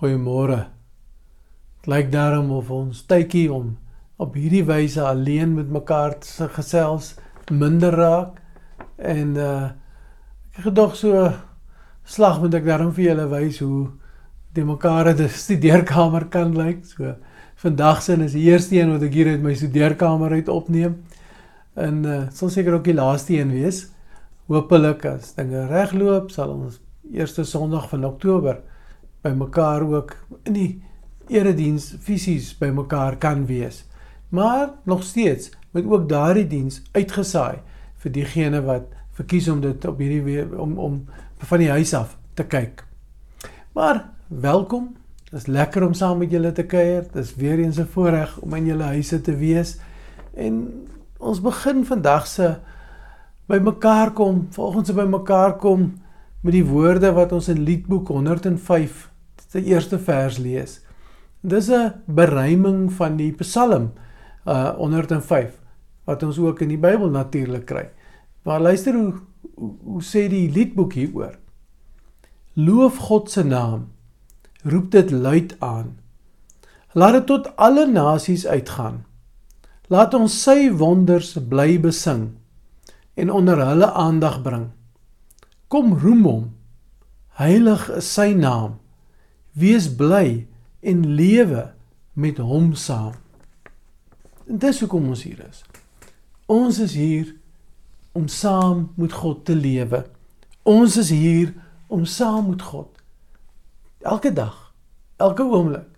Goeiemôre. Dit lyk daarom of ons tydjie om op hierdie wyse alleen met mekaar te gesels minder raak en uh ek gedog so slag moet ek daarom vir julle wys hoe die mekaar in 'n studeerkamer kan lyk. So vandag sin is die eerste een wat ek hier uit my studeerkamer uit opneem. En uh sal seker ook die laaste een wees. Hoopelik as dinge regloop, sal ons eerste Sondag van Oktober by mekaar ook in die erediens fisies by mekaar kan wees. Maar nog steeds moet ook daardie diens uitgesaai vir diegene wat verkies om dit op hierdie om om van die huis af te kyk. Maar welkom. Dit is lekker om saam met julle te kuier. Dit is weer eens 'n voorreg om in julle huise te wees. En ons begin vandag se by mekaar kom, volgens by mekaar kom met die woorde wat ons in Liedboek 105 se eerste vers lees. Dis 'n beruiming van die Psalm uh 105 wat ons ook in die Bybel natuurlik kry. Maar luister hoe hoe, hoe sê die Liedboek hieroor? Loof God se naam. Roep dit luid aan. Laat dit tot alle nasies uitgaan. Laat ons sy wonders bly besing en onder hulle aandag bring. Kom roem hom. Heilig is sy naam. Wees bly en lewe met hom saam. En dis hoekom ons hier is. Ons is hier om saam met God te lewe. Ons is hier om saam met God elke dag, elke oomblik,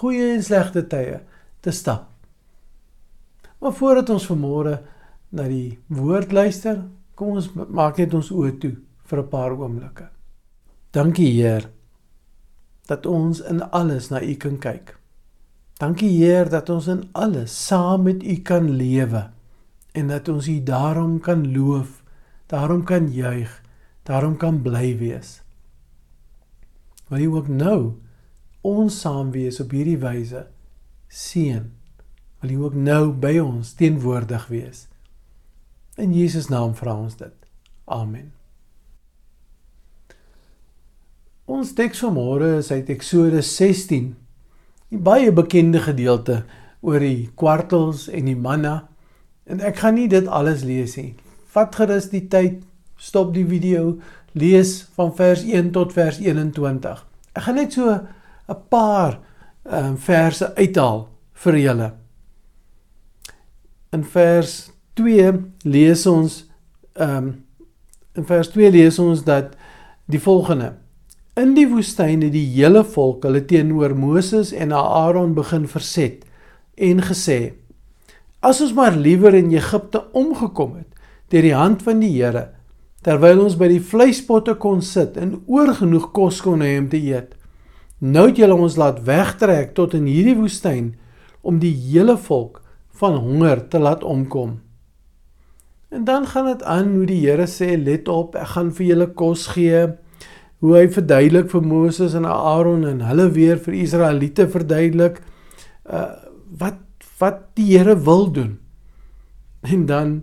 goeie en slegte tye te stap. Maar voordat ons vanmôre na die woord luister, kom ons maak net ons oë toe vir 'n paar oomblikke. Dankie Heer dat ons in alles na U kan kyk. Dankie Heer dat ons in alles saam met U kan lewe en dat ons U daarom kan loof, daarom kan juig, daarom kan bly wees. Wil U ook nou ons saam wees op hierdie wyse seën. Wil U ook nou by ons teenwoordig wees. In Jesus naam vra ons dit. Amen. Ons teks vanmôre is uit Eksodus 16. 'n Baie bekende gedeelte oor die kwartels en die manna. En ek gaan nie dit alles lees nie. Vat gerus die tyd, stop die video, lees van vers 1 tot vers 21. Ek gaan net so 'n paar ehm um, verse uithaal vir julle. In vers 2 lees ons ehm um, in vers 2 lees ons dat die volgende In die woestyn het die hele volk hulle teenoor Moses en Aaron begin verset en gesê: As ons maar liewer in Egipte omgekom het deur die hand van die Here, terwyl ons by die vleispotte kon sit en oorgenoeg kos kon hê om te eet. Nou het julle ons laat wegtrek tot in hierdie woestyn om die hele volk van honger te laat omkom. En dan gaan dit aan hoe die Here sê: "Let op, ek gaan vir julle kos gee." Hoe hy verduidelik vir Moses en Aaron en hulle weer vir Israeliete verduidelik uh wat wat die Here wil doen. En dan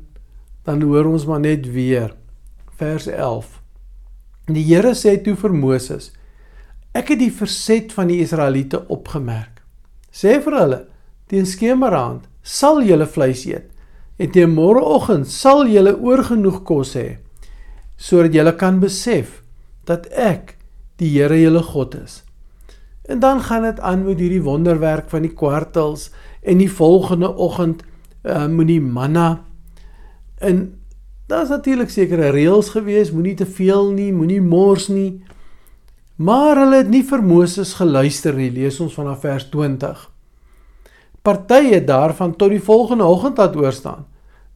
dan hoor ons maar net weer vers 11. Die Here sê toe vir Moses: Ek het die verset van die Israeliete opgemerk. Sê vir hulle: Teen skemeraand sal julle vleis eet en teen môreoggend sal julle oorgenoeg kos hê sodat julle kan besef dat ek die Here julle God is. En dan gaan dit aan met hierdie wonderwerk van die kwartels en die volgende oggend uh, moet die manna en daar's natuurlik sekere reëls gewees, moenie te veel nie, moenie mors nie. Maar hulle het nie vir Moses geluister nie, lees ons vanaf vers 20. Partye daarvan tot die volgende oggend laat oorstaan,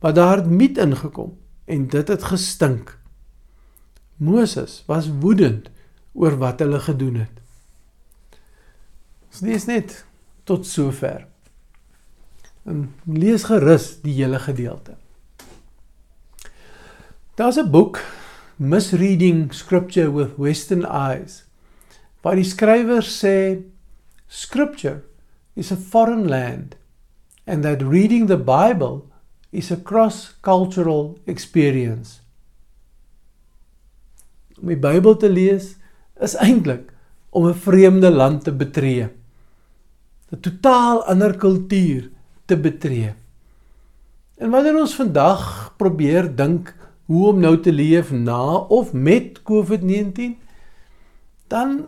maar daar het miet ingekom en dit het gestink. Moses was woedend oor wat hulle gedoen het. Ons lees net tot sover. En lees gerus die hele gedeelte. Daar's 'n boek Misreading Scripture with Western Eyes. Waar die skrywer sê Scripture is a foreign land and that reading the Bible is a cross-cultural experience om die Bybel te lees is eintlik om 'n vreemde land te betree. 'n Totaal ander kultuur te betree. En wanneer ons vandag probeer dink hoe om nou te leef na of met COVID-19, dan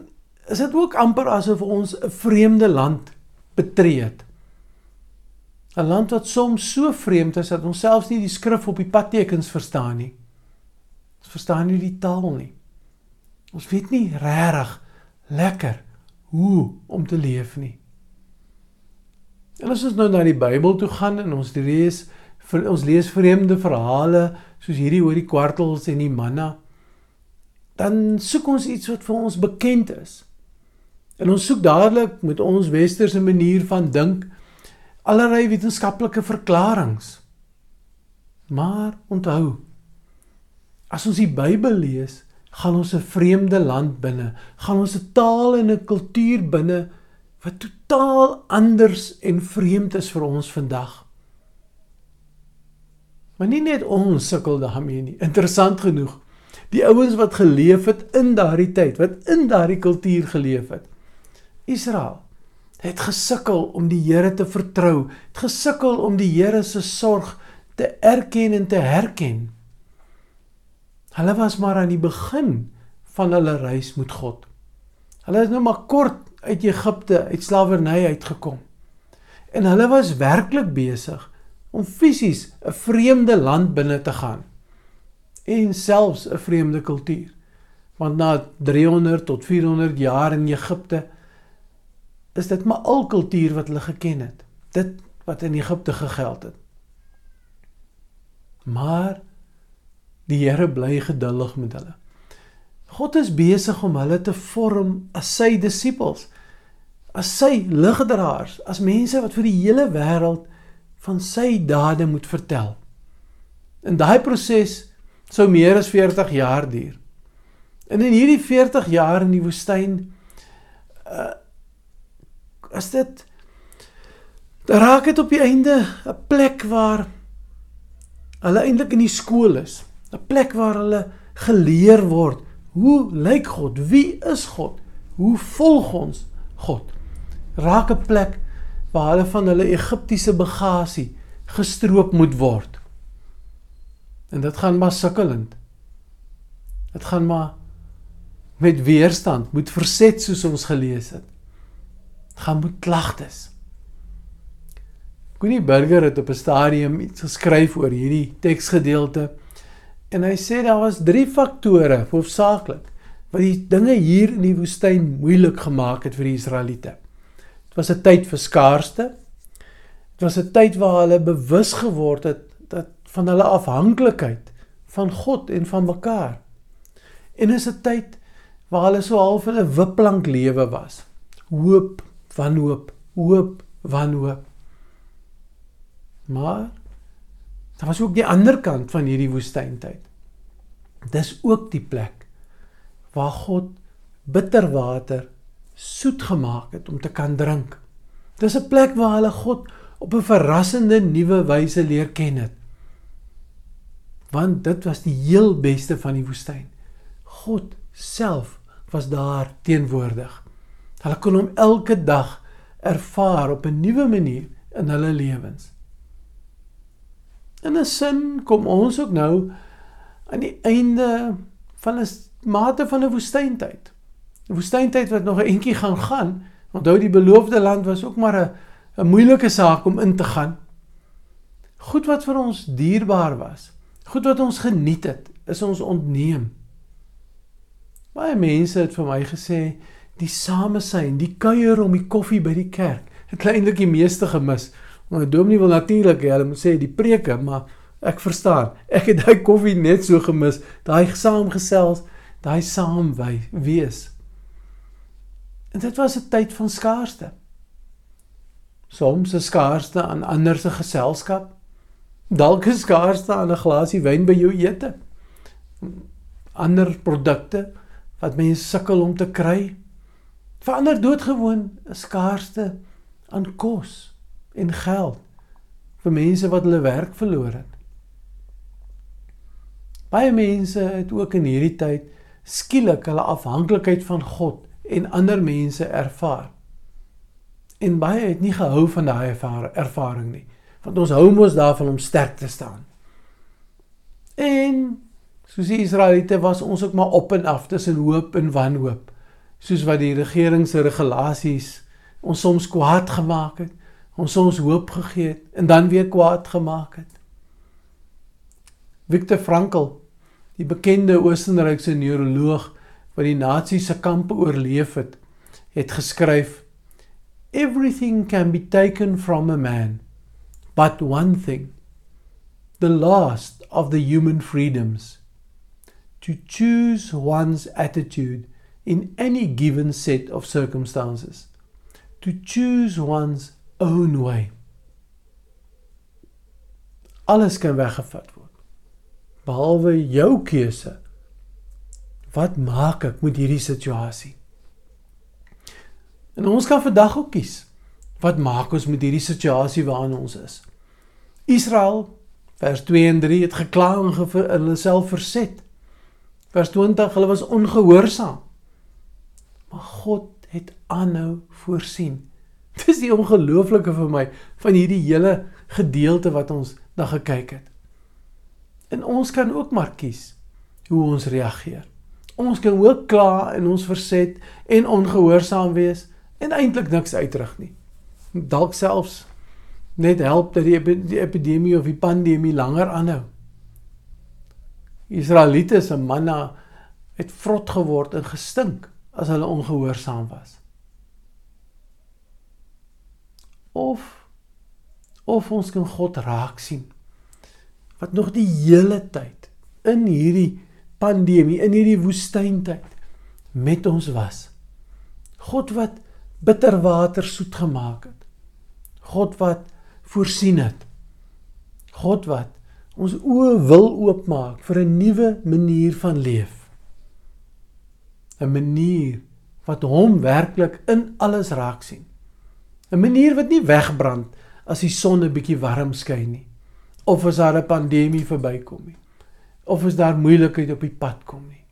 is dit ook amper asof ons 'n vreemde land betree het. 'n Land wat soms so vreemd is dat ons selfs nie die skrif op die padtekens verstaan nie. Ons verstaan nie die taal nie. Ons weet nie regtig lekker hoe om te leef nie. En as ons nou na die Bybel toe gaan en ons lees ons lees vreemde verhale soos hierdie oor die kwartels en die manna, dan soek ons iets wat vir ons bekend is. En ons soek dadelik met ons westerse manier van dink allerlei wetenskaplike verklaringe. Maar onthou, as ons die Bybel lees, gaan ons 'n vreemde land binne, gaan ons 'n taal en 'n kultuur binne wat totaal anders en vreemd is vir ons vandag. Maar nie net ons sukkel daarmee nie. Interessant genoeg, die ouens wat geleef het in daardie tyd, wat in daardie kultuur geleef het, Israel het gesukkel om die Here te vertrou, het gesukkel om die Here se sorg te erken en te herken. Hulle was maar aan die begin van hulle reis met God. Hulle is nou maar kort uit Egipte, uit slawerny uitgekom. En hulle was werklik besig om fisies 'n vreemde land binne te gaan en selfs 'n vreemde kultuur. Want na 300 tot 400 jaar in Egipte is dit maar al kultuur wat hulle geken het. Dit wat in Egipte gegeld het. Maar die Here bly geduldig met hulle. God is besig om hulle te vorm as sy disippels, as sy ligdraers, as mense wat vir die hele wêreld van sy dade moet vertel. In daai proses sou meer as 40 jaar duur. En in hierdie 40 jaar in die woestyn uh as dit raak dit op die einde 'n plek waar hulle eintlik in die skool is, 'n plek waar hulle geleer word hoe lyk God? Wie is God? Hoe volg ons God? Raak 'n plek waar hulle van hulle Egiptiese bagasie gestroop moet word. En dit gaan maar sukkelend. Dit gaan maar met weerstand, moet verset soos ons gelees het gaan moet klagtes. Connie Burger het op 'n stadium iets geskryf oor hierdie teksgedeelte en hy sê daar was drie faktore hoofsaaklik wat die dinge hier in die woestyn moeilik gemaak het vir die Israeliete. Dit was 'n tyd vir skaarste. Dit was 'n tyd waar hulle bewus geword het dat van hulle afhanklikheid van God en van mekaar. En is 'n tyd waar hulle so half in 'n wipplank lewe was. Hoop wanhoop, hoop, wanhoop. Maar daar was ook die ander kant van hierdie woestyntyd. Dis ook die plek waar God bitter water soet gemaak het om te kan drink. Dis 'n plek waar hulle God op 'n verrassende nuwe wyse leer ken het. Want dit was die heel beste van die woestyn. God self was daar teenwoordig. Hulle kon hom elke dag ervaar op 'n nuwe manier in hulle lewens. In 'n sin kom ons ook nou aan die einde van 'n mate van 'n woestyntyd. 'n Woestyntyd wat nog 'n entjie gaan gaan. Onthou die beloofde land was ook maar 'n 'n moeilike saak om in te gaan. Goed wat vir ons dierbaar was, goed wat ons geniet het, is ons ontneem. Baie mense het vir my gesê die samesyn, die kuier om die koffie by die kerk. Het eintlik die meeste gemis. Maar die dominee wil natuurlik hê hulle moet sê die preke, maar ek verstaan. Ek het daai koffie net so gemis, daai saamgesels, daai saamwy wees. En dit was 'n tyd van skaarste. Soms 'n skaarste aan ander se geselskap. Dalk 'n skaarste aan 'n glasie wyn by jou ete. Ander produkte wat mense sukkel om te kry verander doodgewoon 'n skaarste aan kos en geld vir mense wat hulle werk verloor het. Baie mense het ook in hierdie tyd skielik hulle afhanklikheid van God en ander mense ervaar. En baie het nie gehou van daai ervaring nie, want ons hou mos daarvan om sterk te staan. En soos die Israeliete was ons ook maar op en af tussen hoop en wanhoop, soos wat die regering se regulasies ons soms kwaad gemaak het, ons soms hoop gegee het en dan weer kwaad gemaak het. Viktor Frankl, die bekende Oostenrykse neuroloog wat die nasiese kampe oorleef het, het geskryf: Everything can be taken from a man, but one thing, the last of the human freedoms, to choose one's attitude in any given set of circumstances, to choose one's own way. Alles kan weggevat word behalwe jou keuse. Wat maak ek met hierdie situasie? En ons kan vandag ook kies. Wat maak ons met hierdie situasie waarin ons is? Israel vers 2 en 3 het gekla en hulle self verset. Vers 20 hulle was ongehoorsaam. Maar God het aanhou voorsien. Dis die ongelooflike vir my van hierdie hele gedeelte wat ons na gekyk het. En ons kan ook maar kies hoe ons reageer. Ons kan ook kla en ons verset en ongehoorsaam wees en eintlik niks uitrig nie. Dalk selfs net help dat die, die epidemie of die pandemie langer aanhou. Israeliete se manna het vrot geword en gestink as hulle ongehoorsaam was. Of of ons kan God raak sien wat nog die hele tyd in hierdie pandemie, in hierdie woestyntyd met ons was. God wat bitter water soet gemaak het. God wat voorsien het. God wat ons oë wil oopmaak vir 'n nuwe manier van leef. 'n Manier wat hom werklik in alles raak sien. 'n Manier wat nie wegbrand as die son 'n bietjie warm skyn nie of as daar 'n pandemie verbykom nie of as daar moeilikheid op die pad kom nie.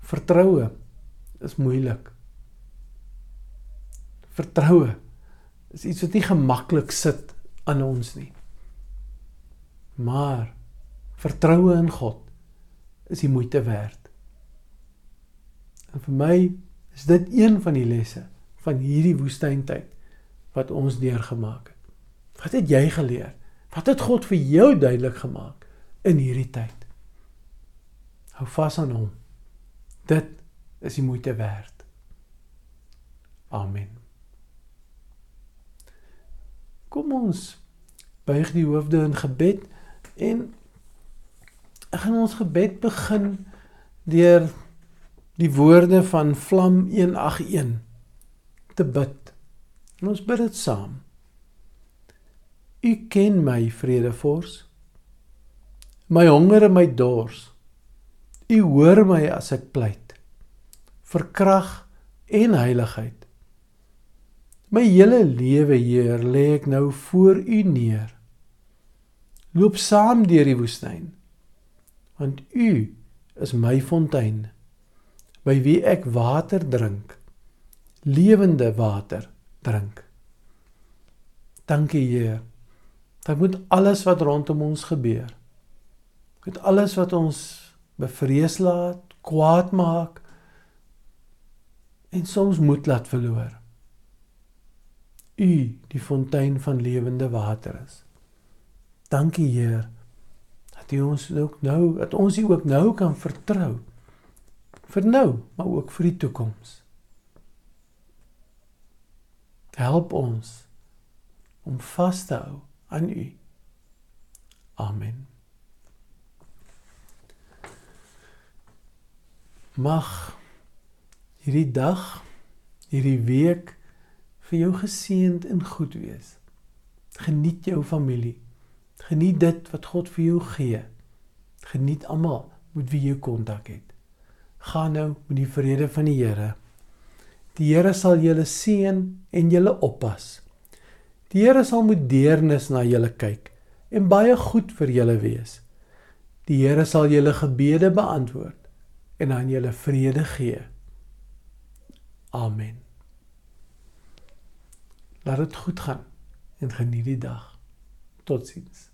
Vertroue is moeilik. Vertroue is iets wat nie gemaklik sit aan ons nie. Maar vertroue in God is die moeite werd. En vir my is dit een van die lesse van hierdie woestyntyd wat ons deurgemaak het. Wat het jy geleer? Wat het God vir jou duidelik gemaak in hierdie tyd? Hou vas aan hom. Dit is die moeite werd. Amen. Kom ons buig die hoofde in gebed en ek gaan ons gebed begin deur die woorde van Vlam 181 te bid. En ons bid dit saam. U ken my vredevors. My honger en my dors. U hoor my as ek pleit vir krag en heiligheid. My hele lewe, Heer, lê ek nou voor U neer. Loop saam deur die woestyn. Want U is my fontein by wie ek water drink, lewende water drink. Dankie, Heer dat moet alles wat rondom ons gebeur met alles wat ons bevrees laat, kwaad maak en soms moed laat verloor. U, die fontein van lewende water is. Dankie Heer dat U ons ook nou, dat ons U ook nou kan vertrou. Vir nou, maar ook vir die toekoms. Help ons om vas te hou aan U. Amen. Mag hierdie dag, hierdie week vir jou geseënd en goed wees. Geniet jou familie. Geniet dit wat God vir jou gee. Geniet almal met wie jy kontak het. Gaan nou met die vrede van die Here. Die Here sal julle seën en julle oppas. Die Here sal met deernis na julle kyk en baie goed vir julle wees. Die Here sal julle gebede beantwoord en aan julle vrede gee. Amen. Laat dit goed gaan en geniet die dag. Totsiens.